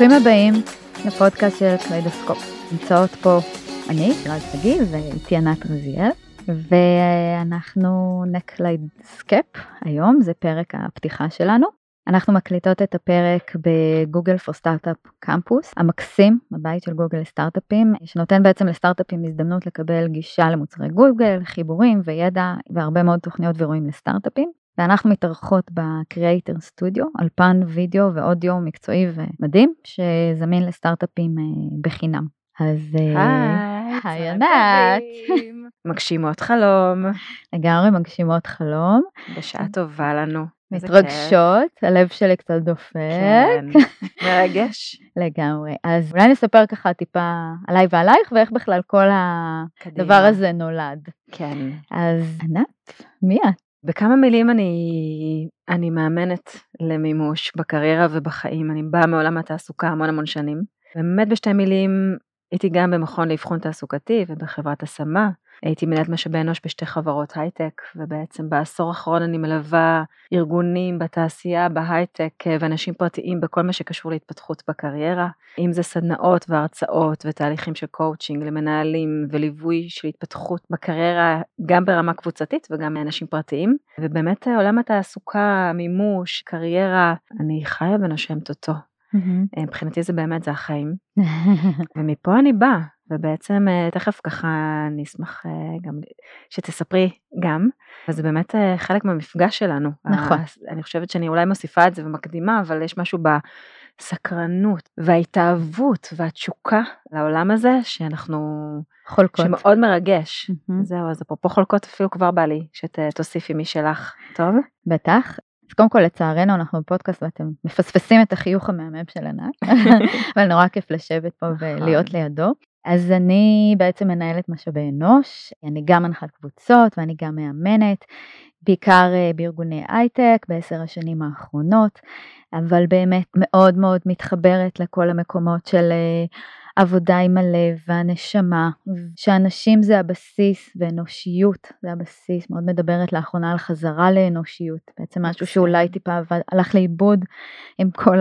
ברוכים הבאים לפודקאסט של קליידוסקופ. נמצאות פה אני, רז שגיא ואיתי ענת רזיאל, ואנחנו נקליידסקפ היום, זה פרק הפתיחה שלנו. אנחנו מקליטות את הפרק ב Google for Startups Campus המקסים, הבית של גוגל לסטארט-אפים, שנותן בעצם לסטארט-אפים הזדמנות לקבל גישה למוצרי גוגל, חיבורים וידע והרבה מאוד תוכניות ואירועים לסטארט-אפים. ואנחנו מתארחות ב Creator Studio, אלפן וידאו ואודיו מקצועי ומדהים, שזמין לסטארט-אפים אה, בחינם. אז אה, היי ענת. מגשימות חלום. לגמרי מגשימות חלום. בשעה טובה לנו. מתרגשות, הלב שלי קצת דופק. כן, מרגש. לגמרי. אז אולי נספר ככה טיפה עליי ועלייך ואיך בכלל כל הדבר הזה נולד. כן. אז ענת, מי את? בכמה מילים אני, אני מאמנת למימוש בקריירה ובחיים. אני באה מעולם התעסוקה המון המון שנים. באמת בשתי מילים הייתי גם במכון לאבחון תעסוקתי ובחברת השמה. הייתי מנהלת משאבי אנוש בשתי חברות הייטק, ובעצם בעשור האחרון אני מלווה ארגונים בתעשייה, בהייטק, ואנשים פרטיים בכל מה שקשור להתפתחות בקריירה, אם זה סדנאות והרצאות ותהליכים של קואוצ'ינג למנהלים וליווי של התפתחות בקריירה, גם ברמה קבוצתית וגם מאנשים פרטיים, ובאמת עולם התעסוקה, מימוש, קריירה, אני חיה ונושמת אותו. Mm-hmm. מבחינתי זה באמת זה החיים ומפה אני באה ובעצם תכף ככה אני אשמח גם שתספרי גם וזה באמת חלק מהמפגש שלנו. נכון. אני חושבת שאני אולי מוסיפה את זה ומקדימה אבל יש משהו בסקרנות וההתאהבות והתשוקה לעולם הזה שאנחנו חולקות שמאוד מרגש mm-hmm. זהו אז אפרופו חולקות אפילו כבר בא לי שתוסיפי משלך טוב בטח אז קודם כל לצערנו אנחנו בפודקאסט ואתם מפספסים את החיוך המהמם של ענת, אבל נורא כיף לשבת פה ולהיות נכון. לידו. אז אני בעצם מנהלת משאבי אנוש, אני גם מנחת קבוצות ואני גם מאמנת, בעיקר אה, בארגוני הייטק בעשר השנים האחרונות, אבל באמת מאוד מאוד מתחברת לכל המקומות של אה, עבודה עם הלב והנשמה, שאנשים זה הבסיס ואנושיות זה הבסיס, מאוד מדברת לאחרונה על חזרה לאנושיות, בעצם משהו שאולי טיפה הלך לאיבוד עם כל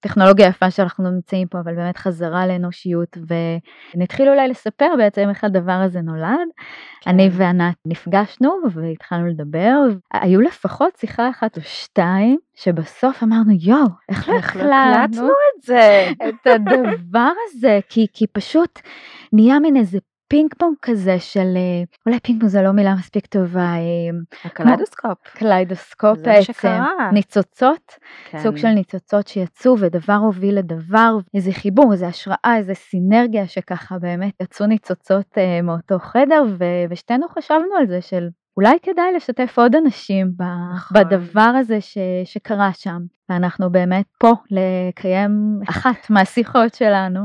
הטכנולוגיה היפה שאנחנו נמצאים פה, אבל באמת חזרה לאנושיות ונתחיל אולי לספר בעצם איך הדבר הזה נולד. כן. אני וענת נפגשנו והתחלנו לדבר, היו לפחות שיחה אחת או שתיים שבסוף אמרנו יואו איך לא הקלטנו את זה את הדבר הזה כי כי פשוט נהיה מין איזה פינג פונג כזה של אולי פינג פונג זה לא מילה מספיק טובה הקליידוסקופ קליידוסקופ. בעצם ניצוצות כן. סוג של ניצוצות שיצאו ודבר הוביל לדבר איזה חיבור איזה השראה איזה סינרגיה שככה באמת יצאו ניצוצות מאותו חדר ושתינו חשבנו על זה של אולי כדאי לשתף עוד אנשים נכון. בדבר הזה ש, שקרה שם. ואנחנו באמת פה לקיים אחת מהשיחות שלנו,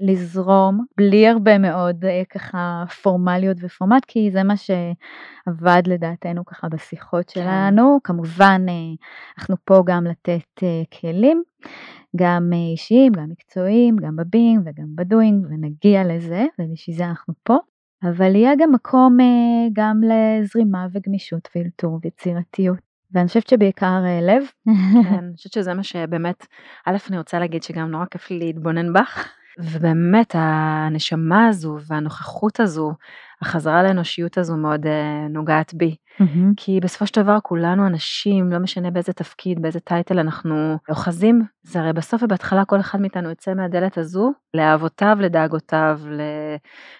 לזרום בלי הרבה מאוד אה, ככה פורמליות ופורמט, כי זה מה שעבד לדעתנו ככה בשיחות כן. שלנו. כמובן אה, אנחנו פה גם לתת אה, כלים. גם אישיים, גם מקצועיים, גם בבינג וגם בדוינג, ונגיע לזה, ובשביל זה אנחנו פה. אבל יהיה גם מקום אה, גם לזרימה וגמישות ואלתור ויצירתיות. ואני חושבת שבעיקר אה, לב. כן, אני חושבת שזה מה שבאמת, א', אני רוצה להגיד שגם נורא כיף לי להתבונן בך, ובאמת הנשמה הזו והנוכחות הזו, החזרה לאנושיות הזו מאוד uh, נוגעת בי. Mm-hmm. כי בסופו של דבר כולנו אנשים, לא משנה באיזה תפקיד, באיזה title אנחנו אוחזים, זה הרי בסוף ובהתחלה כל אחד מאיתנו יוצא מהדלת הזו לאהבותיו, לדאגותיו,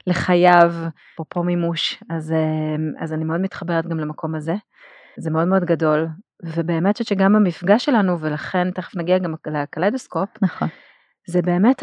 לחייו, אפרופו מימוש, אז, uh, אז אני מאוד מתחברת גם למקום הזה. זה מאוד מאוד גדול, ובאמת חושבת שגם במפגש שלנו, ולכן תכף נגיע גם לקליידוסקופ, נכון. זה באמת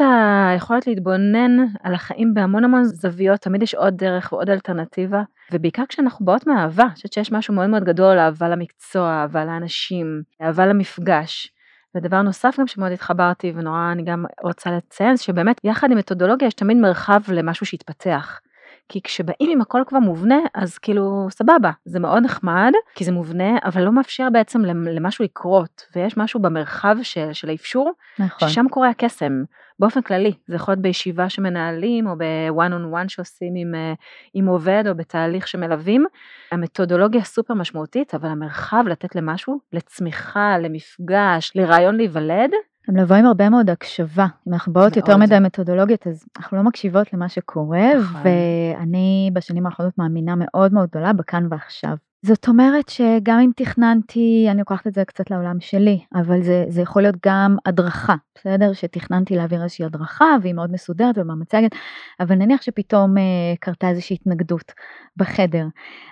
היכולת להתבונן על החיים בהמון המון זוויות, תמיד יש עוד דרך ועוד אלטרנטיבה, ובעיקר כשאנחנו באות מאהבה, אני חושבת שיש משהו מאוד מאוד גדול, אהבה למקצוע, אהבה לאנשים, אהבה למפגש. ודבר נוסף גם שמאוד התחברתי ונורא אני גם רוצה לציין, שבאמת יחד עם מתודולוגיה יש תמיד מרחב למשהו שיתפתח. כי כשבאים עם הכל כבר מובנה אז כאילו סבבה זה מאוד נחמד כי זה מובנה אבל לא מאפשר בעצם למשהו לקרות ויש משהו במרחב של, של האפשור נכון. ששם קורה הקסם באופן כללי זה יכול להיות בישיבה שמנהלים או בוואן און וואן שעושים עם, אה, עם עובד או בתהליך שמלווים המתודולוגיה סופר משמעותית אבל המרחב לתת למשהו לצמיחה למפגש לרעיון להיוולד גם לבוא עם הרבה מאוד הקשבה. אם אנחנו באות יותר. מדי מתודולוגיות, אז אנחנו לא מקשיבות למה שקורה, נכון. ואני בשנים האחרונות מאמינה מאוד מאוד גדולה בכאן ועכשיו. זאת אומרת שגם אם תכננתי, אני לוקחת את זה קצת לעולם שלי, אבל זה, זה יכול להיות גם הדרכה, בסדר? שתכננתי להעביר איזושהי הדרכה והיא מאוד מסודרת ובמצגת, אבל נניח שפתאום אה, קרתה איזושהי התנגדות בחדר.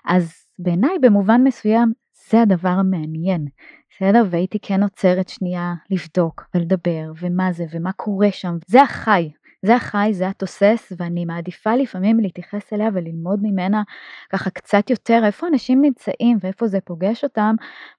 אז בעיניי במובן מסוים זה הדבר המעניין, בסדר? והייתי כן עוצרת שנייה לבדוק ולדבר ומה זה ומה קורה שם, זה החי. זה החי, זה התוסס, ואני מעדיפה לפעמים להתייחס אליה וללמוד ממנה ככה קצת יותר איפה אנשים נמצאים ואיפה זה פוגש אותם,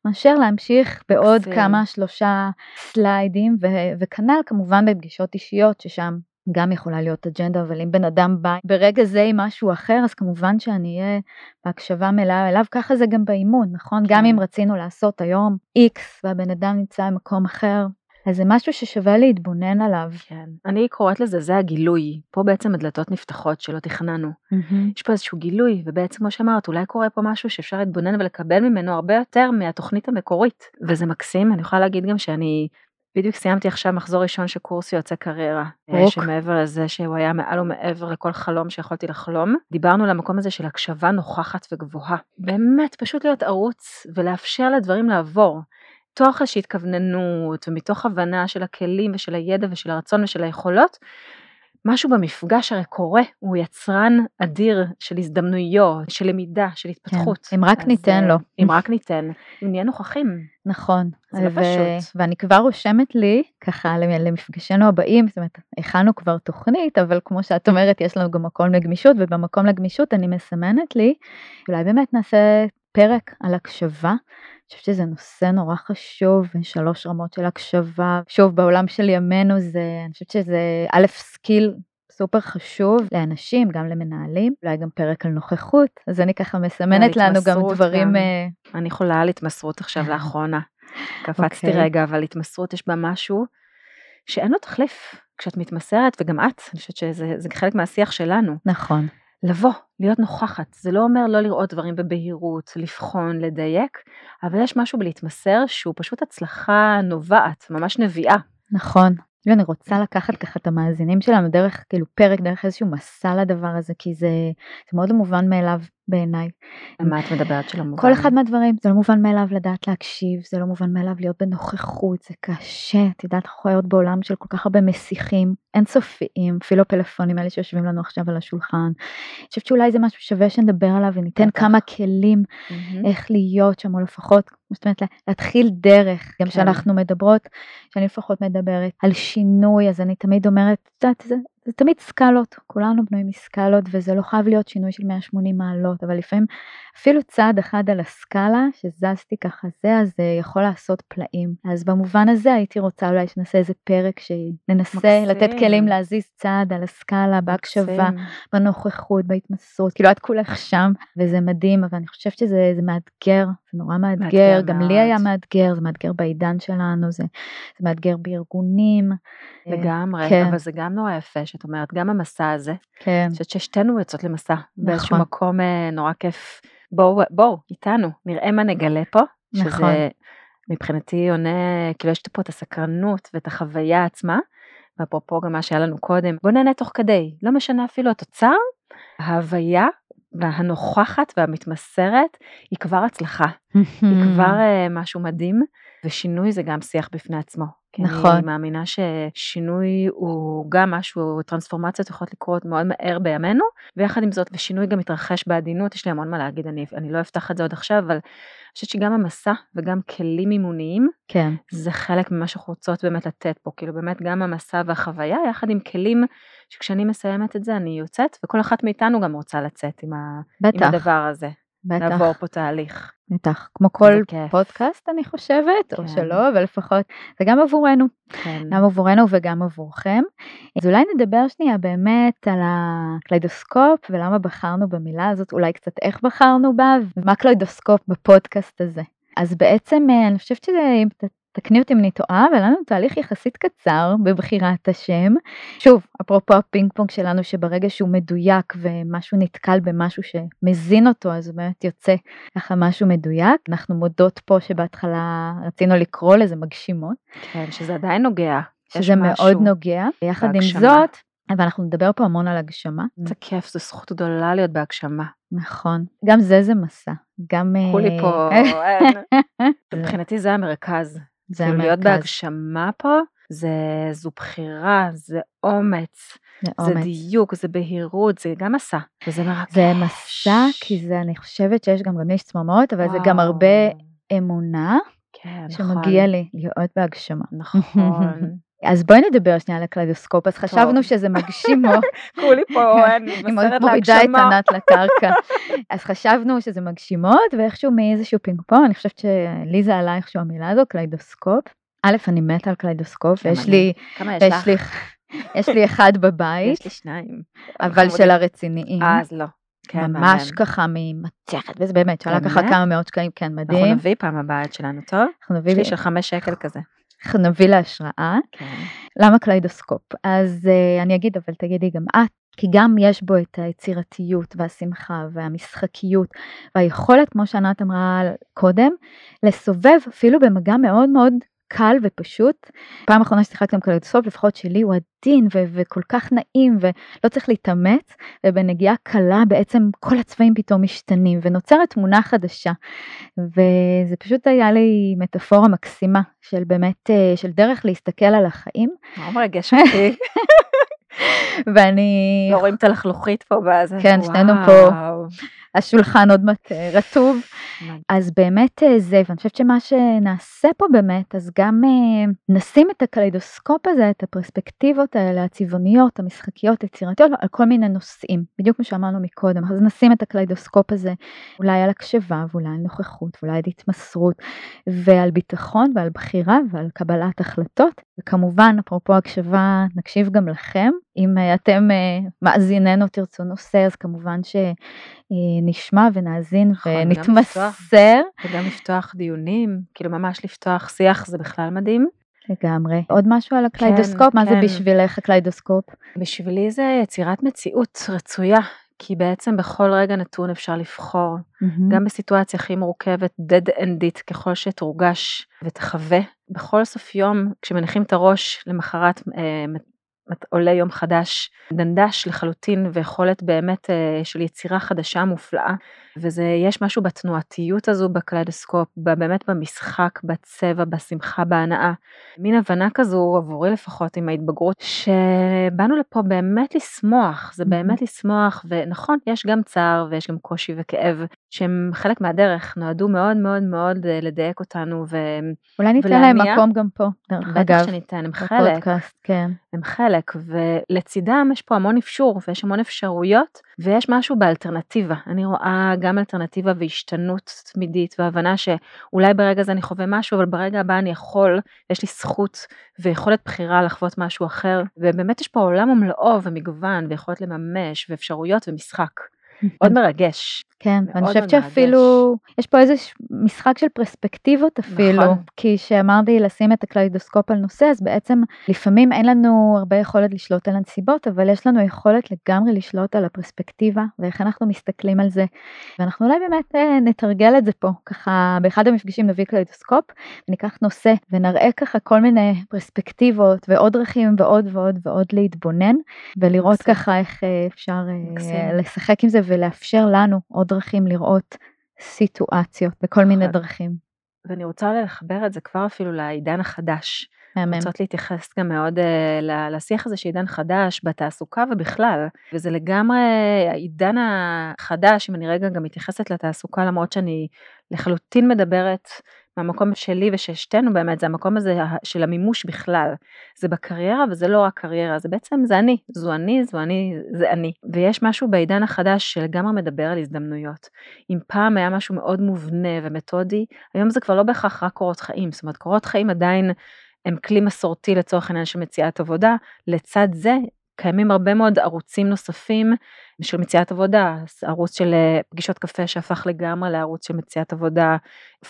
מאשר להמשיך בעוד מקסים. כמה שלושה סליידים, וכנ"ל כמובן בפגישות אישיות, ששם גם יכולה להיות אג'נדה, אבל אם בן אדם בא ברגע זה עם משהו אחר, אז כמובן שאני אהיה בהקשבה מלאה אליו, ככה זה גם באימון, נכון? גם כן. אם רצינו לעשות היום X והבן אדם נמצא במקום אחר, אז זה משהו ששווה להתבונן עליו. כן. אני קוראת לזה, זה הגילוי. פה בעצם הדלתות נפתחות שלא תכננו. יש פה איזשהו גילוי, ובעצם כמו שאמרת, אולי קורה פה משהו שאפשר להתבונן ולקבל ממנו הרבה יותר מהתוכנית המקורית. וזה מקסים, אני יכולה להגיד גם שאני בדיוק סיימתי עכשיו מחזור ראשון של קורס יועצי קריירה. ברוק. שמעבר לזה שהוא היה מעל ומעבר לכל חלום שיכולתי לחלום, דיברנו על המקום הזה של הקשבה נוכחת וגבוהה. באמת, פשוט להיות ערוץ ולאפשר לדברים לעבור. מתוך איזושהי התכווננות ומתוך הבנה של הכלים ושל הידע ושל הרצון ושל היכולות, משהו במפגש הרי קורה, הוא יצרן אדיר של הזדמנויות, של למידה, של התפתחות. אם רק אז, ניתן אה, לו. אם רק ניתן, אם נהיה נוכחים. נכון. זה לא ו- פשוט. ואני כבר רושמת לי, ככה למ- למפגשינו הבאים, זאת אומרת, הכנו כבר תוכנית, אבל כמו שאת אומרת, יש לנו גם מקום לגמישות, ובמקום לגמישות אני מסמנת לי, אולי באמת נעשה פרק על הקשבה. אני חושבת שזה נושא נורא חשוב, שלוש רמות של הקשבה. שוב, בעולם של ימינו זה, אני חושבת שזה א', סקיל סופר חשוב לאנשים, גם למנהלים, אולי גם פרק על נוכחות, אז אני ככה מסמנת לנו גם דברים... גם. אה, אני יכולה על התמסרות עכשיו לאחרונה. קפצתי אוקיי. רגע, אבל התמסרות יש בה משהו שאין לו תחליף. כשאת מתמסרת, וגם את, אני חושבת שזה זה חלק מהשיח שלנו, נכון. לבוא, להיות נוכחת. זה לא אומר לא לראות דברים בבהירות, לבחון, לדייק, אבל יש משהו בלהתמסר שהוא פשוט הצלחה נובעת, ממש נביאה. נכון. אני רוצה לקחת ככה את המאזינים שלנו דרך כאילו פרק, דרך איזשהו מסע לדבר הזה, כי זה, זה מאוד מובן מאליו בעיניי. על מה את מדברת שלא מובן? כל אחד מהדברים, זה לא מובן מאליו לדעת להקשיב, זה לא מובן מאליו להיות בנוכחות, זה קשה, את יודעת, אנחנו חיות בעולם של כל כך הרבה מסיחים, אינסופיים, אפילו הפלאפונים האלה שיושבים לנו עכשיו על השולחן. אני חושבת שאולי זה משהו שווה שנדבר עליו וניתן. כמה כלים. איך להיות שם, או לפחות, כמו שאת אומרת, לה- להתחיל דרך, גם כן. כשאנחנו מדברות, שאני לפחות מדברת על שינוי, אז אני תמיד אומרת, את יודעת, זה, תמיד סקלות, כולנו בנויים מסקלות, וזה לא חייב להיות שינוי של 180 מעלות, אבל לפעמים אפילו צעד אחד על הסקאלה, שזזתי ככה זה, אז זה יכול לעשות פלאים. אז במובן הזה הייתי רוצה אולי שנעשה איזה פרק שננסה מקסים. לתת כלים להזיז צעד על הסקאלה, בהקשבה, מקסים. בנוכחות, בהתמסרות, כאילו את כולך שם, וזה מדהים, אבל אני חושבת שזה זה מאתגר, זה נורא מאתגר, מאתגר גם מאוד. לי היה מאתגר, זה מאתגר בעידן שלנו, זה, זה מאתגר בארגונים. לגמרי, כן. אבל זה גם נורא יפה שאת אומרת, גם המסע הזה, כן, אני חושבת ששתינו יוצאות למסע, באיזשהו נכון. מקום אה, נורא כיף. בואו, בואו, איתנו, נראה מה נגלה פה, נכון. שזה מבחינתי עונה, כאילו יש פה את הסקרנות ואת החוויה עצמה, ואפרופו גם מה שהיה לנו קודם, בוא נהנה תוך כדי, לא משנה אפילו התוצר, ההוויה והנוכחת והמתמסרת היא כבר הצלחה, היא כבר אה, משהו מדהים, ושינוי זה גם שיח בפני עצמו. נכון. אני מאמינה ששינוי הוא גם משהו, טרנספורמציות יכולות לקרות מאוד מהר בימינו, ויחד עם זאת, ושינוי גם מתרחש בעדינות, יש לי המון מה להגיד, אני, אני לא אפתח את זה עוד עכשיו, אבל אני חושבת שגם המסע וגם כלים אימוניים, כן, זה חלק ממה שאנחנו רוצות באמת לתת פה, כאילו באמת גם המסע והחוויה, יחד עם כלים שכשאני מסיימת את זה אני יוצאת, וכל אחת מאיתנו גם רוצה לצאת עם, ה, עם בטח, הדבר הזה, בטח, לעבור פה תהליך. בטח, כמו כל. פודקאסט אני חושבת, או כן. שלא, אבל לפחות זה גם עבורנו, כן. גם עבורנו וגם עבורכם. אז אולי נדבר שנייה באמת על הקליידוסקופ ולמה בחרנו במילה הזאת, אולי קצת איך בחרנו בה, ומה קליידוסקופ בפודקאסט הזה. אז בעצם אה, אני חושבת שזה, אם ת- תקני אותי אם אני טועה, אבל היה לנו תהליך יחסית קצר בבחירת השם. שוב, אפרופו הפינג פונג שלנו, שברגע שהוא מדויק ומשהו נתקל במשהו שמזין אותו, אז באמת יוצא ככה משהו מדויק. אנחנו מודות פה שבהתחלה רצינו לקרוא לזה מגשימות. כן, שזה עדיין נוגע. שזה מאוד נוגע. יחד בהגשמה. עם זאת, אבל אנחנו נדבר פה המון על הגשמה. זה כיף, זו זכות גדולה להיות בהגשמה. נכון. גם זה זה מסע. גם... קחו לי אה, פה, אין. מבחינתי זה המרכז. זה כאילו להיות המרכז. בהגשמה פה, זה, זו בחירה, זה אומץ, זה זה אומץ. דיוק, זה בהירות, זה גם מסע, וזה מרגש. זה מסע, כי זה, אני חושבת שיש גם, גם יש צמרמורת, אבל זה גם וואו. הרבה אמונה כן, שמגיע לי להיות בהגשמה. נכון. אז בואי נדבר שנייה על הקליידוסקופ, אז חשבנו שזה מגשימות, כולי פה, אין, היא בסרט מורידה את להגשמה. ענת לקרקע. אז חשבנו שזה מגשימות, ואיכשהו מאיזשהו פינג פונג, אני חושבת שלי זה עלה איכשהו המילה הזו, קליידוסקופ. א', אני מתה על קליידוסקופ, ויש אני. לי, כמה יש לך? יש לי אחד בבית, יש לי שניים. אבל. של הרציניים. אז לא. כן, ממש מהמם. ככה ממתכת, וזה באמת, שעלה ככה? כמה מאות שקלים, כן, אנחנו מדהים. נביא פעם הבאה את שלנו, טוב? אנחנו יש נביא, לי של חמש שקל כזה. אנחנו נביא להשראה. כן. למה קליידוסקופ? אז uh, אני אגיד, אבל תגידי גם את, כי גם יש בו את היצירתיות והשמחה והמשחקיות והיכולת, כמו שענת אמרה קודם, לסובב אפילו במגע מאוד מאוד קל ופשוט. פעם אחרונה ששיחקתם קליידוסקופ, לפחות שלי, הוא עדין ו- וכל כך נעים ולא צריך להתאמץ, ובנגיעה קלה בעצם כל הצבעים פתאום משתנים ונוצרת תמונה חדשה. וזה פשוט היה לי מטאפורה מקסימה של באמת, אה, של דרך להסתכל על החיים. מאוד מרגש אותי. ואני, לא רואים את הלחלוכית פה בזה. כן, שנינו פה. השולחן עוד מעט רטוב. אז באמת אה, זה, ואני חושבת שמה שנעשה פה באמת, אז גם אה, נשים את הקליידוסקופ הזה, את הפרספקטיבות האלה, הצבעוניות, המשחקיות, היצירתיות, על כל מיני נושאים, בדיוק כמו שאמרנו מקודם. אז נשים את הקליידוסקופ הזה אולי על הקשבה, ואולי על נוכחות, ואולי על התמסרות, ועל ביטחון, ועל בחירה, ועל קבלת החלטות. וכמובן, אפרופו הקשבה, נקשיב גם לכם. אם אה, אתם אה, מאזיננו תרצו נושא, אז כמובן שנשמע ונאזין נכון, ונתמסר. וגם לפתוח דיונים, כאילו ממש לפתוח שיח זה בכלל מדהים. לגמרי. עוד משהו על הקליידוסקופ? מה זה כן. בשבילך הקליידוסקופ? בשבילי זה יצירת מציאות רצויה, כי בעצם בכל רגע נתון אפשר לבחור, גם בסיטואציה הכי מורכבת, dead end ית, ככל שתורגש ותחווה. בכל סוף יום, כשמניחים את הראש, למחרת אה, עולה יום חדש, brand חדש לחלוטין, ויכולת באמת אה, של יצירה חדשה מופלאה. וזה, יש משהו בתנועתיות הזו בקליידוסקופ, ב- באמת במשחק, בצבע, בשמחה, בהנאה. מין הבנה כזו, עבורי לפחות, עם ההתבגרות, שבאנו לפה באמת לשמוח, זה באמת לשמוח, ונכון, יש גם צער ויש גם קושי וכאב, שהם חלק מהדרך, נועדו מאוד מאוד מאוד אה, לדייק אותנו, והם אולי ניתן להם ולהניע. מקום גם פה, דרך בטח אגב, שניתן, הם חלק, בפודקאסט, כן. הם חלק, ולצידם יש פה המון אפשור ויש המון אפשרויות, ויש משהו באלטרנטיבה. אני רואה גם אלטרנטיבה והשתנות תמידית, והבנה שאולי ברגע זה אני חווה משהו, אבל ברגע הבא אני יכול, יש לי זכות ויכולת בחירה לחוות משהו אחר, ובאמת יש פה עולם ומלואו ומגוון, ויכולת לממש, ואפשרויות ומשחק. מאוד מרגש. כן, ואני חושבת שאפילו, יש פה איזה משחק של פרספקטיבות אפילו, נכון. כי כשאמרתי לשים את הקליידוסקופ על נושא, אז בעצם לפעמים אין לנו הרבה יכולת לשלוט על הנסיבות, אבל יש לנו יכולת לגמרי לשלוט על הפרספקטיבה, ואיך אנחנו מסתכלים על זה. ואנחנו אולי באמת אה, נתרגל את זה פה, ככה באחד המפגשים נביא קליידוסקופ, וניקח נושא, ונראה ככה כל מיני פרספקטיבות, ועוד דרכים ועוד ועוד ועוד להתבונן, ולראות מקסים. ככה איך אה, אפשר אה, מקסים. לשחק עם זה ולאפשר לנו עוד דרכים לראות סיטואציות בכל מיני. דרכים. ואני רוצה לחבר את זה כבר אפילו לעידן החדש. מהמם. רוצות להתייחס גם מאוד uh, לשיח הזה שעידן חדש בתעסוקה ובכלל, וזה לגמרי העידן החדש, אם אני רגע גם מתייחסת לתעסוקה, למרות שאני לחלוטין מדברת מהמקום שלי ושל שתינו באמת, זה המקום הזה של המימוש בכלל. זה בקריירה וזה לא רק קריירה, זה בעצם, זה אני, זו אני, זו אני, זה אני. ויש משהו בעידן החדש שלגמרי מדבר על הזדמנויות. אם פעם היה משהו מאוד מובנה ומתודי, היום זה כבר לא בהכרח רק קורות חיים, זאת אומרת קורות חיים עדיין הם כלי מסורתי לצורך העניין של מציאת עבודה, לצד זה קיימים הרבה מאוד ערוצים נוספים של מציאת עבודה, ערוץ של אה, פגישות קפה שהפך לגמרי לערוץ של מציאת עבודה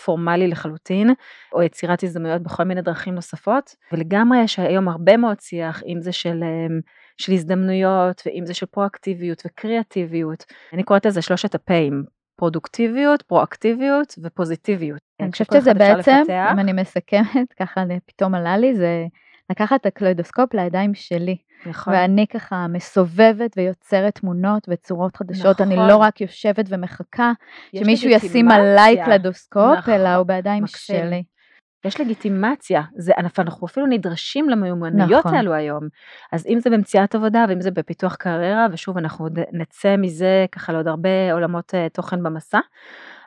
פורמלי לחלוטין, או יצירת הזדמנויות בכל מיני דרכים נוספות, ולגמרי יש היום הרבה מאוד שיח, אם זה של, אה, של הזדמנויות, ואם זה של פרואקטיביות וקריאטיביות, אני קוראת לזה שלושת הפעים, פרודוקטיביות, פרואקטיביות ופוזיטיביות. אני חושבת שזה בעצם, לפתח. אם אני מסכמת, ככה פתאום עלה לי, זה לקחת את הקלוידוסקופ לידיים שלי. נכון. ואני ככה מסובבת ויוצרת תמונות וצורות חדשות, נכון. אני לא רק יושבת ומחכה שמישהו ישים עליי קלדוסקופ, נכון. אלא הוא בידיים מקסים. שלי. יש לגיטימציה, זה, אנחנו אפילו נדרשים למיומנויות נכון. האלו היום. אז אם זה במציאת עבודה ואם זה בפיתוח קריירה, ושוב אנחנו נצא מזה ככה לעוד הרבה עולמות uh, תוכן במסע,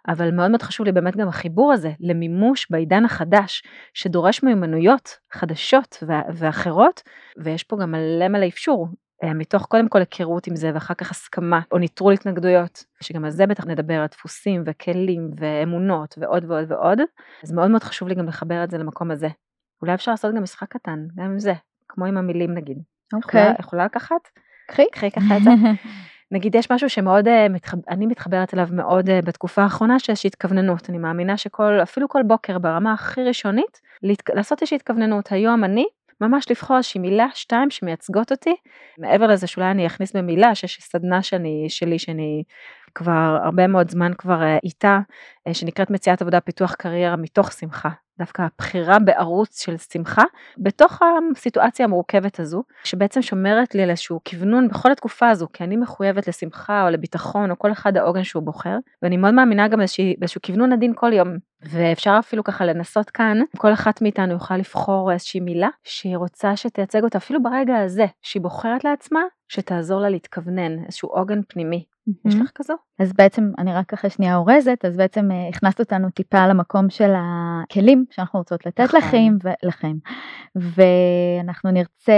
אבל מאוד מאוד חשוב לי באמת גם החיבור הזה למימוש בעידן החדש, שדורש מיומנויות חדשות ואחרות, ויש פה גם מלא מלא אפשור. אה, מתוך קודם כל היכרות עם זה ואחר כך הסכמה או ניטרול התנגדויות, שגם על זה בטח נדבר, על דפוסים וכלים ואמונות ועוד ועוד ועוד, אז מאוד מאוד חשוב לי גם לחבר את זה למקום הזה. אולי אפשר לעשות גם משחק קטן, גם עם זה, כמו עם המילים נגיד. אוקיי. אוקיי. יכולה, יכולה לקחת? קחי. קחי ככה את זה. נגיד יש משהו שמאוד, אה, אני מתחברת אליו מאוד אה, בתקופה האחרונה שיש התכווננות, אני מאמינה שכל, אפילו כל בוקר ברמה הכי ראשונית, לעשות איזושהי התכווננות, היום אני ממש לבחור איזושהי מילה, שתיים שמייצגות אותי, מעבר לזה שאולי אני אכניס במילה שיש סדנה שאני, שלי שאני כבר הרבה מאוד זמן כבר אה, איתה, שנקראת מציאת עבודה פיתוח קריירה מתוך שמחה. דווקא הבחירה בערוץ של שמחה בתוך הסיטואציה המורכבת הזו, שבעצם שומרת לי על איזשהו כוונון בכל התקופה הזו, כי אני מחויבת לשמחה או לביטחון או כל אחד העוגן שהוא בוחר, ואני מאוד מאמינה גם באיזשהו כוונון עדין כל יום, ואפשר אפילו ככה לנסות כאן, כל אחת מאיתנו יוכל לבחור איזושהי מילה שהיא רוצה שתייצג אותה אפילו ברגע הזה, שהיא בוחרת לעצמה, שתעזור לה להתכוונן, איזשהו עוגן פנימי. יש לך כזו? אז בעצם אני רק אחרי שנייה אורזת, אז בעצם uh, הכנסת אותנו טיפה למקום של הכלים שאנחנו רוצות לתת נכון. לכם ולכם. ואנחנו נרצה,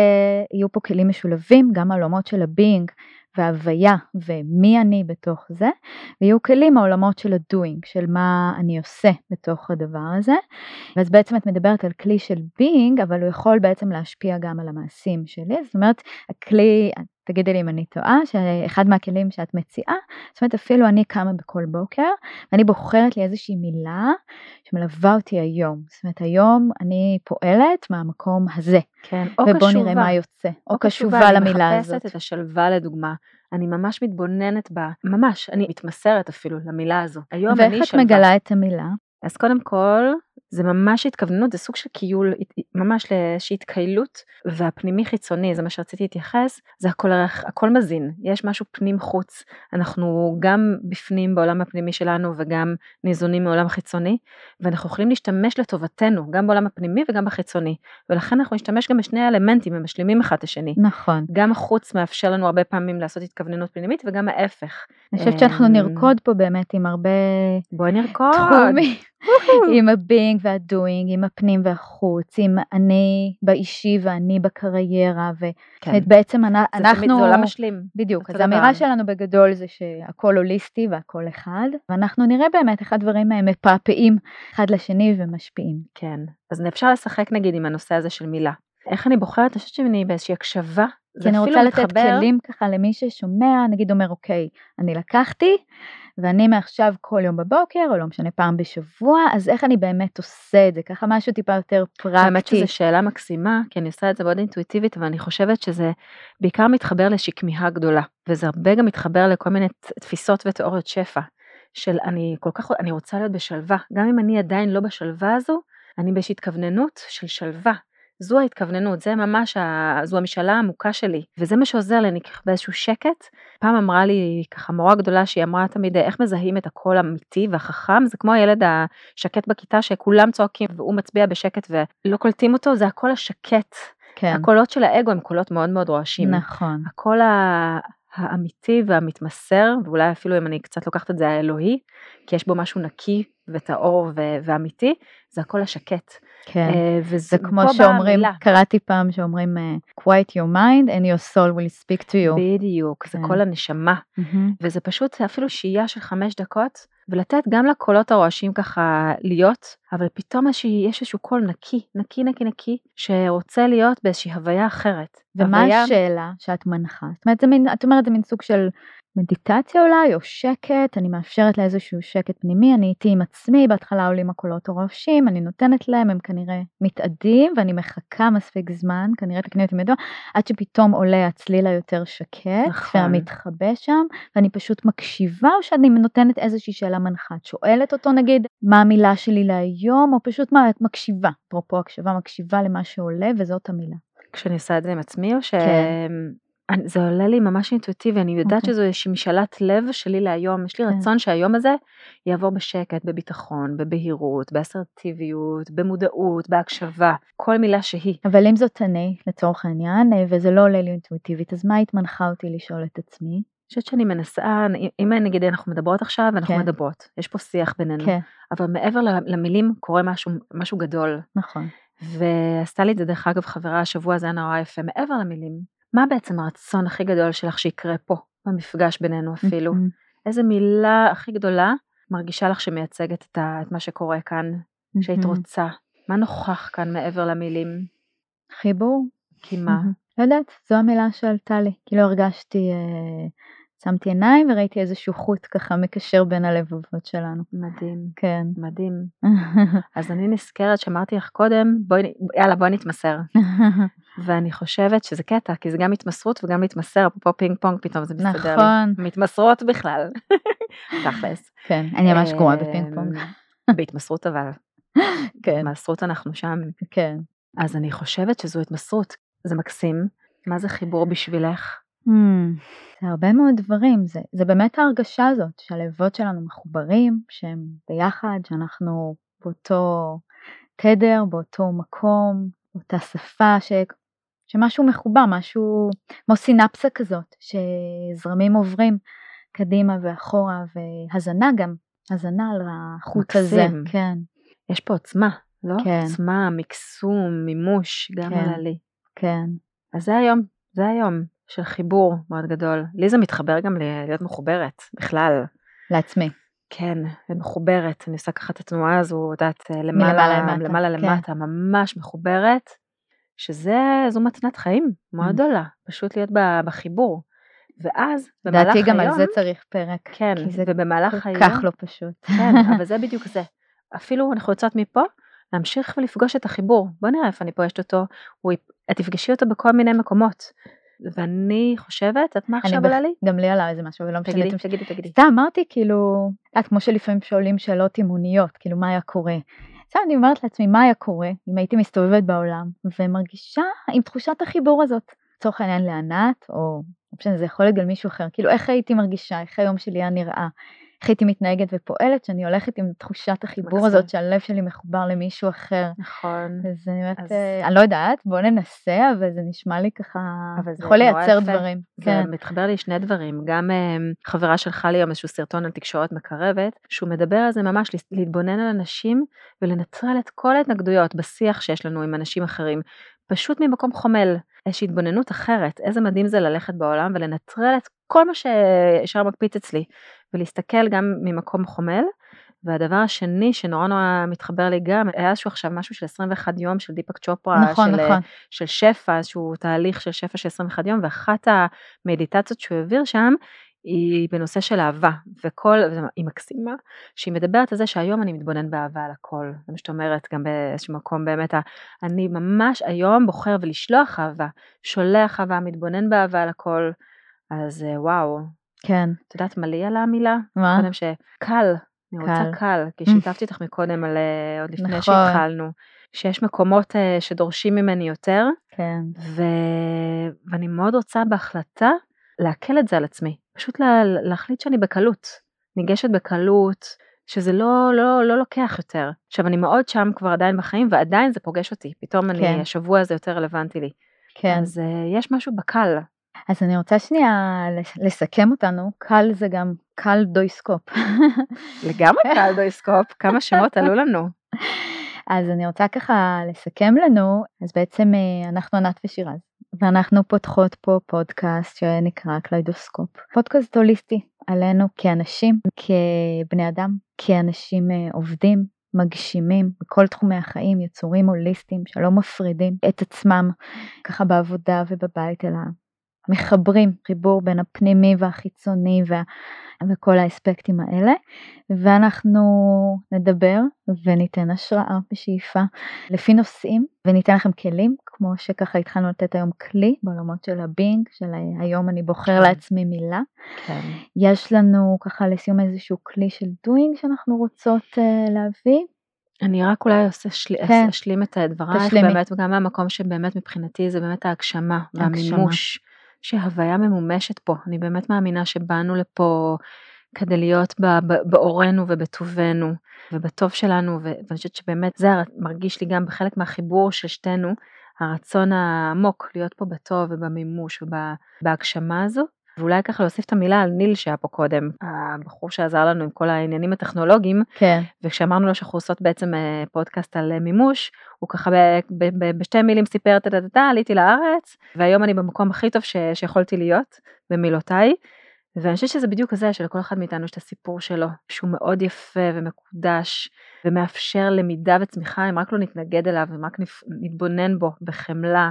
יהיו פה כלים משולבים, גם העולמות של הבינג, וההוויה ומי אני בתוך זה, ויהיו כלים העולמות של הדוינג, של מה אני עושה בתוך הדבר הזה. ואז בעצם את מדברת על כלי של בינג, אבל הוא יכול בעצם להשפיע גם על המעשים שלי. זאת אומרת, הכלי, תגידי לי אם אני טועה, שאחד מהכלים שאת מציעה, זאת אומרת אפילו אני קמה בכל בוקר, ואני בוחרת לי איזושהי מילה שמלווה אותי היום. זאת אומרת היום אני פועלת מהמקום הזה. כן, או ובוא קשובה. נראה מה יוצא. או, או קשובה, קשובה למילה הזאת. אני מחפשת את השלווה לדוגמה. אני ממש מתבוננת בה, ממש, אני מתמסרת אפילו למילה הזו. היום אני שלווה. ואיך את מגלה את המילה? אז קודם כל, זה ממש התכוונות, זה סוג של קיול, ממש לאיזושהי התקיילות, והפנימי חיצוני, זה מה שרציתי להתייחס, זה הכל, הכל מזין, יש משהו פנים חוץ, אנחנו גם בפנים בעולם הפנימי שלנו וגם ניזונים מעולם חיצוני, ואנחנו יכולים להשתמש לטובתנו, גם בעולם הפנימי וגם בחיצוני, ולכן אנחנו נשתמש גם בשני האלמנטים, הם משלימים אחד את השני. נכון. גם החוץ מאפשר לנו הרבה פעמים לעשות התכווננות פנימית וגם ההפך. אני חושבת שאנחנו אמ, נרקוד פה באמת עם הרבה... בואי נרקוד. תחומים. עם הבינג והדוינג, עם הפנים והחוץ, עם אני באישי ואני בקריירה, ובעצם כן. אנחנו... זה עולם משלים. בדיוק, אז האמירה שלנו בגדול זה שהכל הוליסטי והכל אחד, ואנחנו נראה באמת איך הדברים מפעפעים אחד לשני ומשפיעים. כן, אז אפשר לשחק נגיד עם הנושא הזה של מילה. איך אני בוחרת, אני חושבת שאני באיזושהי הקשבה כי אני רוצה לתת. כלים ככה למי ששומע, נגיד אומר אוקיי, אני לקחתי ואני מעכשיו כל יום בבוקר, או לא משנה פעם בשבוע, אז איך אני באמת עושה את זה? ככה משהו טיפה יותר פרקטי. האמת שזו שאלה מקסימה, כי אני עושה את זה מאוד אינטואיטיבית, ואני חושבת שזה בעיקר מתחבר לאיזושהי כמיהה גדולה, וזה הרבה גם מתחבר לכל מיני תפיסות ותיאוריות שפע, של אני כל כך, אני רוצה להיות בשלווה, גם אם אני עדיין לא בשלווה הזו, אני באיזושהי התכווננות של שלווה, זו ההתכווננות, זה ממש, ה... זו המשאלה העמוקה שלי, וזה מה שעוזר לי, אני באיזשהו שקט. פעם אמרה לי ככה מורה גדולה שהיא אמרה תמיד איך מזהים את הקול האמיתי והחכם, זה כמו הילד השקט בכיתה שכולם צועקים והוא מצביע בשקט ולא קולטים אותו, זה הקול השקט. כן. הקולות של האגו הם קולות מאוד מאוד רועשים. נכון. הקול ה... האמיתי והמתמסר, ואולי אפילו אם אני קצת לוקחת את זה האלוהי, כי יש בו משהו נקי וטהור ואמיתי, זה הקול השקט. כן, וזה כמו שאומרים, קראתי פעם שאומרים uh, quiet your mind and your soul will speak to you. בדיוק, כן. זה קול הנשמה, mm-hmm. וזה פשוט אפילו שהייה של חמש דקות, ולתת גם לקולות הרועשים ככה להיות, אבל פתאום יש איזשהו קול נקי, נקי נקי נקי, שרוצה להיות באיזושהי הוויה אחרת. ומה הוויה... השאלה שאת מנחה? זאת אומרת, זה מין, את אומרת זה מין סוג של מדיטציה אולי, או שקט, אני מאפשרת לאיזשהו שקט פנימי, אני איתי עם עצמי, בהתחלה עולים הקולות הרועשים, אני נותנת להם, הם כנראה מתאדים, ואני מחכה מספיק זמן, כנראה תקני אותי מדוע, עד שפתאום עולה הצליל היותר שקט, נכון. והמתחבא שם, ואני פשוט מקשיבה, או שאני נותנת איזושהי שאלה מנחה, את שואלת אותו נגיד, מה המילה שלי להיום, או פשוט מה, את מקשיבה, אפרופו הקשבה, מקשיבה למה שעולה, וזאת המילה. כשאני עושה את זה עם עצמי, או ש... כן. זה עולה לי ממש אינטואיטיבי, אני יודעת אוקיי. שזו איזושהי משאלת לב שלי להיום, יש לי כן. רצון שהיום הזה יעבור בשקט, בביטחון, בבהירות, באסרטיביות, במודעות, בהקשבה, כל מילה שהיא. אבל אם זאת אני, לצורך העניין, וזה לא עולה לי אינטואיטיבית, אז מה היית מנחה אותי לשאול את עצמי? אני חושבת שאני מנסה, אם נגיד אנחנו מדברות עכשיו, אנחנו כן. מדברות, יש פה שיח בינינו, כן, אבל מעבר למילים קורה משהו, משהו גדול, נכון. ועשתה לי את זה דרך אגב חברה השבוע זה היה נורא יפה, מעבר למילים, מה בעצם הרצון הכי גדול שלך שיקרה פה, במפגש בינינו אפילו? איזה מילה הכי גדולה מרגישה לך שמייצגת את, ה, את מה שקורה כאן, שהיית. רוצה? מה נוכח כאן מעבר למילים? חיבור? כי מה? לא יודעת, זו המילה שעלתה לי. כאילו הרגשתי, אה, שמתי עיניים וראיתי איזשהו חוט ככה מקשר בין הלבבות שלנו. מדהים, כן. מדהים. אז אני נזכרת שאמרתי לך קודם, בואי, יאללה בואי נתמסר. ואני חושבת שזה קטע, כי זה גם התמסרות וגם להתמסר, אפרופו פינג פונג פתאום זה מסתדר לי. נכון. מתמסרות בכלל. תכלס. כן, אני ממש גרועה בפינג פונג. אמ, בהתמסרות אבל. כן, בהתמסרות אנחנו שם. כן. אז אני חושבת שזו התמסרות. זה מקסים. מה זה חיבור בשבילך? Hmm, זה הרבה מאוד דברים, זה, זה באמת ההרגשה הזאת שהלבבות שלנו מחוברים, שהם ביחד, שאנחנו באותו תדר, באותו מקום, באותה שפה, ש, שמשהו מחובר, משהו כמו סינפסה כזאת, שזרמים עוברים קדימה ואחורה, והזנה גם, הזנה על החוט הזה, מקסים. כן, יש פה עוצמה, לא? כן. עוצמה, מקסום, מימוש, גם כן. עלה לי. כן, אז זה היום, זה היום של חיבור מאוד גדול. לי זה מתחבר גם להיות מחוברת, בכלל. לעצמי, כן, ומחוברת. אני עושה ככה את התנועה הזו, את יודעת, למעלה, מלמעלה למטה, למעלה כן. למטה, ממש מחוברת, שזה, זו מתנת חיים מאוד Mm. גדולה, פשוט להיות בחיבור. ואז, במהלך לדעתי היום, גם על זה צריך פרק, כן, כי זה ובמהלך כל היום, כך לא פשוט. כן, אבל זה בדיוק זה. אפילו אנחנו יוצאות מפה, להמשיך ולפגוש את החיבור. בוא נראה איפה אני פוגשת אותו, הוא, את תפגשי אותו בכל מיני מקומות. ואני חושבת, את מה עכשיו עלה לי? גם לי עלה איזה משהו, ולא משנה. תגידי, תגידי, תגידי. סתם אמרתי כאילו, את יודעת, כמו שלפעמים שואלים שאלות אימוניות, כאילו מה היה קורה. סתם אני אומרת לעצמי מה היה קורה אם הייתי מסתובבת בעולם ומרגישה עם תחושת החיבור הזאת. לצורך העניין לענת, או לא משנה, זה יכול להיות גם מישהו אחר, כאילו איך הייתי מרגישה, איך היום שלי היה נראה, איך הייתי מתנהגת ופועלת, שאני הולכת עם תחושת החיבור מקסים. הזאת שהלב שלי מחובר למישהו אחר. נכון. אז אני אומרת, אז- אה, אני לא יודעת, בוא ננסה, אבל זה נשמע לי ככה, יכול לייצר יפה. דברים. זה כן, מתחבר לי שני דברים, גם אמ, חברה שלחה לי היום איזשהו סרטון על תקשורת מקרבת, שהוא מדבר על זה ממש להתבונן על אנשים ולנטרל את כל ההתנגדויות בשיח שיש לנו עם אנשים אחרים, פשוט ממקום חומל, איזושהי התבוננות אחרת, איזה מדהים זה ללכת בעולם ולנטרל את כל מה שישר מקפיץ אצלי, ולהסתכל גם ממקום חומל. והדבר השני שנורא נורא מתחבר לי גם, היה איזשהו עכשיו משהו של 21 יום של דיפק צ'ופרה, נכון, של, נכון. של שפע, איזשהו תהליך של שפע של 21 יום, ואחת המדיטציות שהוא העביר שם, היא בנושא של אהבה, וכל, היא מקסימה, שהיא מדברת על זה שהיום אני מתבונן באהבה על הכל, זה מה שאת אומרת גם באיזשהו מקום באמת, אני ממש היום בוחר ולשלוח אהבה, שולח אהבה, מתבונן באהבה על הכל, אז אה, וואו, כן, את יודעת מה לי על המילה? מה? קודם שקל, אני רוצה קל. קל, כי שיתפתי אותך מקודם על אה, עוד לפני נכון. שהתחלנו, שיש מקומות אה, שדורשים ממני יותר, כן, ו... ואני מאוד רוצה בהחלטה להקל את זה על עצמי, פשוט לה... להחליט שאני בקלות, ניגשת בקלות, שזה לא, לא, לא לוקח יותר. עכשיו אני מאוד שם כבר עדיין בחיים ועדיין זה פוגש אותי, פתאום אני, כן. השבוע הזה יותר רלוונטי לי. כן. אז אה, יש משהו בקל, אז אני רוצה שנייה לס- לסכם אותנו, קל זה גם קליידוסקופ. לגמרי קליידוסקופ, כמה שמות עלו לנו. אז אני רוצה ככה לסכם לנו, אז בעצם אה, אנחנו ענת ושירז, ואנחנו פותחות פה פודקאסט שנקרא קליידוסקופ. פודקאסט הוליסטי, עלינו כאנשים, כבני אדם, כאנשים עובדים, מגשימים בכל תחומי החיים, יצורים הוליסטיים שלא מפרידים את עצמם ככה בעבודה ובבית, אלא מחברים חיבור בין הפנימי והחיצוני וה... וכל האספקטים האלה ואנחנו נדבר וניתן השראה בשאיפה לפי נושאים וניתן לכם כלים כמו שככה התחלנו לתת היום כלי בעולמות של ה being של היום אני בוחר כן. לעצמי מילה. כן. יש לנו ככה לסיום איזשהו כלי של doing שאנחנו רוצות אה, להביא. אני רק אולי עושה של... כן. אשלים את דברייך באמת וגם מהמקום שבאמת מבחינתי זה באמת ההגשמה והמימוש. שהוויה ממומשת פה. אני באמת מאמינה שבאנו לפה כדי להיות באורנו ובטובנו ובטוב שלנו, ואני חושבת שבאמת זה מרגיש לי גם בחלק מהחיבור של שתינו, הרצון העמוק להיות פה בטוב ובמימוש ובהגשמה הזו. ואולי ככה להוסיף את המילה על ניל שהיה פה קודם, הבחור שעזר לנו עם כל העניינים הטכנולוגיים, כן. וכשאמרנו לו שאנחנו עושות בעצם אה, פודקאסט על אה, מימוש, הוא ככה ב, ב, ב, בשתי מילים סיפר את הדדה, עליתי לארץ, והיום אני במקום הכי טוב ש, שיכולתי להיות, במילותיי, ואני חושבת שזה בדיוק זה שלכל אחד מאיתנו יש את הסיפור שלו, שהוא מאוד יפה ומקודש, ומאפשר למידה וצמיחה אם רק לא נתנגד אליו, אם רק נתבונן בו בחמלה,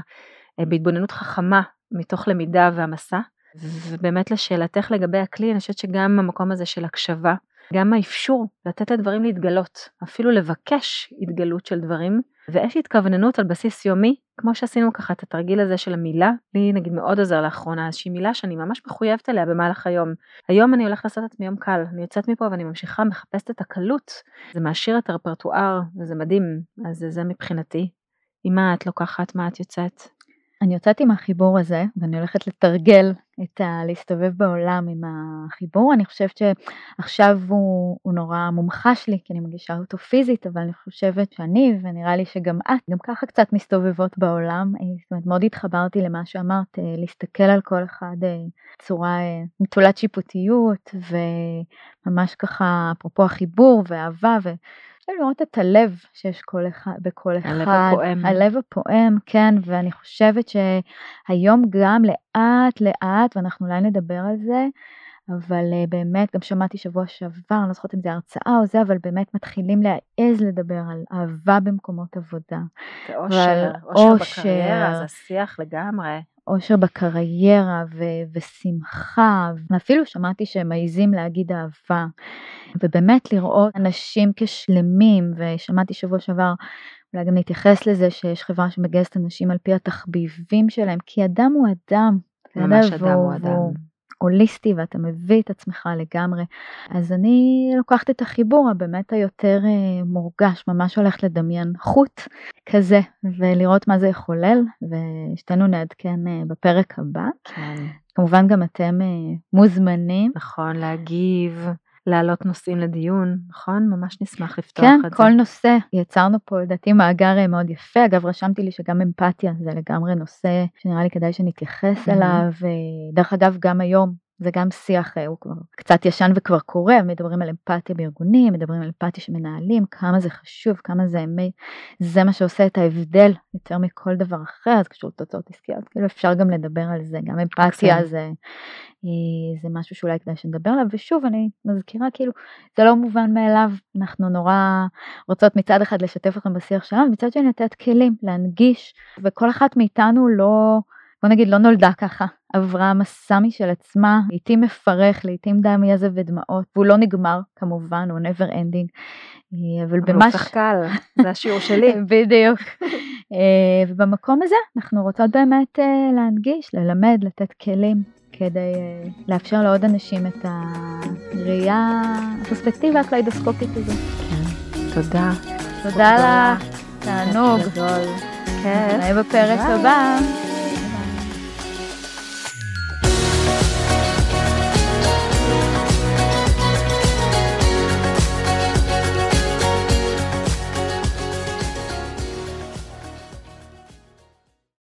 אה, בהתבוננות חכמה מתוך למידה והמסע. ובאמת לשאלתך לגבי הכלי, אני חושבת שגם המקום הזה של הקשבה, גם האפשור לתת לדברים להתגלות, אפילו לבקש התגלות של דברים, ויש התכווננות על בסיס יומי, כמו שעשינו ככה את התרגיל הזה של המילה, לי נגיד מאוד עוזר לאחרונה, איזושהי מילה שאני ממש מחויבת אליה במהלך היום. היום אני הולכת לעשות את מי יום קל, אני יוצאת מפה ואני ממשיכה, מחפשת את הקלות, זה מעשיר את הרפרטואר, וזה מדהים, אז זה מבחינתי. עם מה את לוקחת, מה את יוצאת? אני יוצאת עם החיבור הזה ואני הולכת לתרגל את ה... להסתובב בעולם עם החיבור. אני חושבת שעכשיו הוא, הוא נורא מומחש לי כי אני מגישה אותו פיזית, אבל אני חושבת שאני ונראה לי שגם את גם ככה קצת מסתובבות בעולם. זאת אומרת מאוד התחברתי למה שאמרת, אה, להסתכל על כל אחד בצורה אה, נטולת שיפוטיות וממש ככה אפרופו החיבור ואהבה. ו... לראות את הלב שיש כל אחד, בכל אחד. הלב הפועם. הלב הפועם, כן, ואני חושבת שהיום גם לאט לאט, ואנחנו אולי נדבר על זה, אבל uh, באמת, גם שמעתי שבוע שעבר, אני לא זוכרת אם זה הרצאה או זה, אבל באמת מתחילים להעז לדבר על אהבה במקומות עבודה. זה אושר, אושר בקריירה, זה שיח לגמרי. אושר בקריירה ו- ושמחה, ואפילו שמעתי שהם מעיזים להגיד אהבה, ובאמת לראות אנשים כשלמים, ושמעתי שבוע שעבר, אולי גם להתייחס לזה שיש חברה שמגייסת אנשים על פי התחביבים שלהם, כי אדם הוא אדם. ממש אדם הוא אדם. הוליסטי ואתה מביא את עצמך לגמרי. אז אני לוקחת את החיבור הבאמת היותר אה, מורגש, ממש הולכת לדמיין חוט כזה ולראות מה זה יחולל ושתינו נעדכן אה, בפרק הבא. כן. כמובן גם אתם אה, מוזמנים. נכון, להגיב. להעלות נושאים לדיון, נכון? ממש נשמח לפתוח כן, את זה. כן, כל נושא. יצרנו פה לדעתי מאגר מאוד יפה. אגב, רשמתי לי שגם אמפתיה זה לגמרי נושא שנראה לי כדאי שנתייחס mm-hmm. אליו. דרך אגב, גם היום זה גם שיח, אה, הוא כבר קצת ישן וכבר קורה, מדברים על אמפתיה בארגונים, מדברים על אמפתיה שמנהלים, כמה זה חשוב, כמה זה אמת, זה מה שעושה את ההבדל יותר מכל דבר אחר, זה קשור לתוצאות עסקיות, כאילו אפשר גם לדבר על זה, גם אמפתיה זה, אה, זה משהו שאולי כדאי שנדבר עליו, ושוב אני מזכירה כאילו זה לא מובן מאליו, אנחנו נורא רוצות מצד אחד לשתף אתכם בשיח שלנו, ומצד שני לתת כלים, להנגיש, וכל אחת מאיתנו לא בוא נגיד לא נולדה ככה, עברה מסע משל עצמה, לעיתים מפרך, לעיתים דם יזע ודמעות, והוא לא נגמר כמובן, הוא never ending, אה, אבל במה... הוא צריך קל, זה השיעור שלי. בדיוק. אה, ובמקום הזה אנחנו רוצות באמת אה, להנגיש, ללמד, לתת כלים. כדי לאפשר לעוד אנשים את הראייה, הפרספקטיבה הקליידוסקופית הזאת. כן, תודה. תודה לך, תענוג. כן. נהיה בפרק הבא.